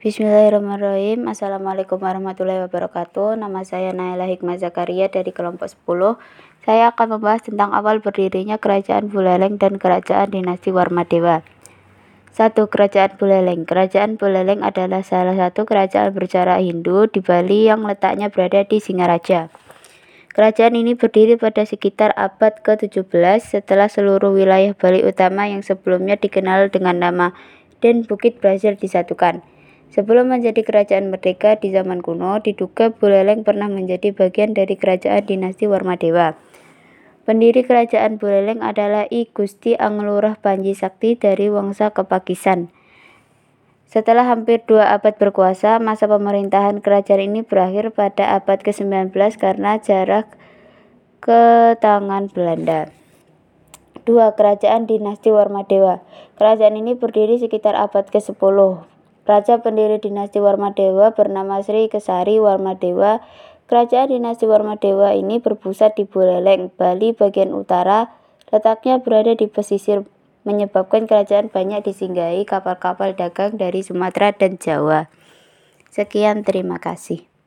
Bismillahirrahmanirrahim. Assalamualaikum warahmatullahi wabarakatuh. Nama saya Naila Hikmah Zakaria dari kelompok 10. Saya akan membahas tentang awal berdirinya Kerajaan Buleleng dan Kerajaan Dinasti Warmadewa. 1. Kerajaan Buleleng Kerajaan Buleleng adalah salah satu kerajaan berjarak Hindu di Bali yang letaknya berada di Singaraja. Kerajaan ini berdiri pada sekitar abad ke-17 setelah seluruh wilayah Bali utama yang sebelumnya dikenal dengan nama Den Bukit Brazil disatukan. Sebelum menjadi kerajaan merdeka di zaman kuno, diduga Buleleng pernah menjadi bagian dari kerajaan dinasti Warmadewa. Pendiri kerajaan Buleleng adalah I Gusti Anglurah Panji Sakti dari Wangsa Kepakisan. Setelah hampir dua abad berkuasa, masa pemerintahan kerajaan ini berakhir pada abad ke-19 karena jarak ke tangan Belanda. 2. Kerajaan dinasti Warmadewa Kerajaan ini berdiri sekitar abad ke-10 Raja pendiri dinasti Warmadewa bernama Sri Kesari Warmadewa. Kerajaan dinasti Warmadewa ini berpusat di Buleleng, Bali bagian utara. Letaknya berada di pesisir menyebabkan kerajaan banyak disinggahi kapal-kapal dagang dari Sumatera dan Jawa. Sekian, terima kasih.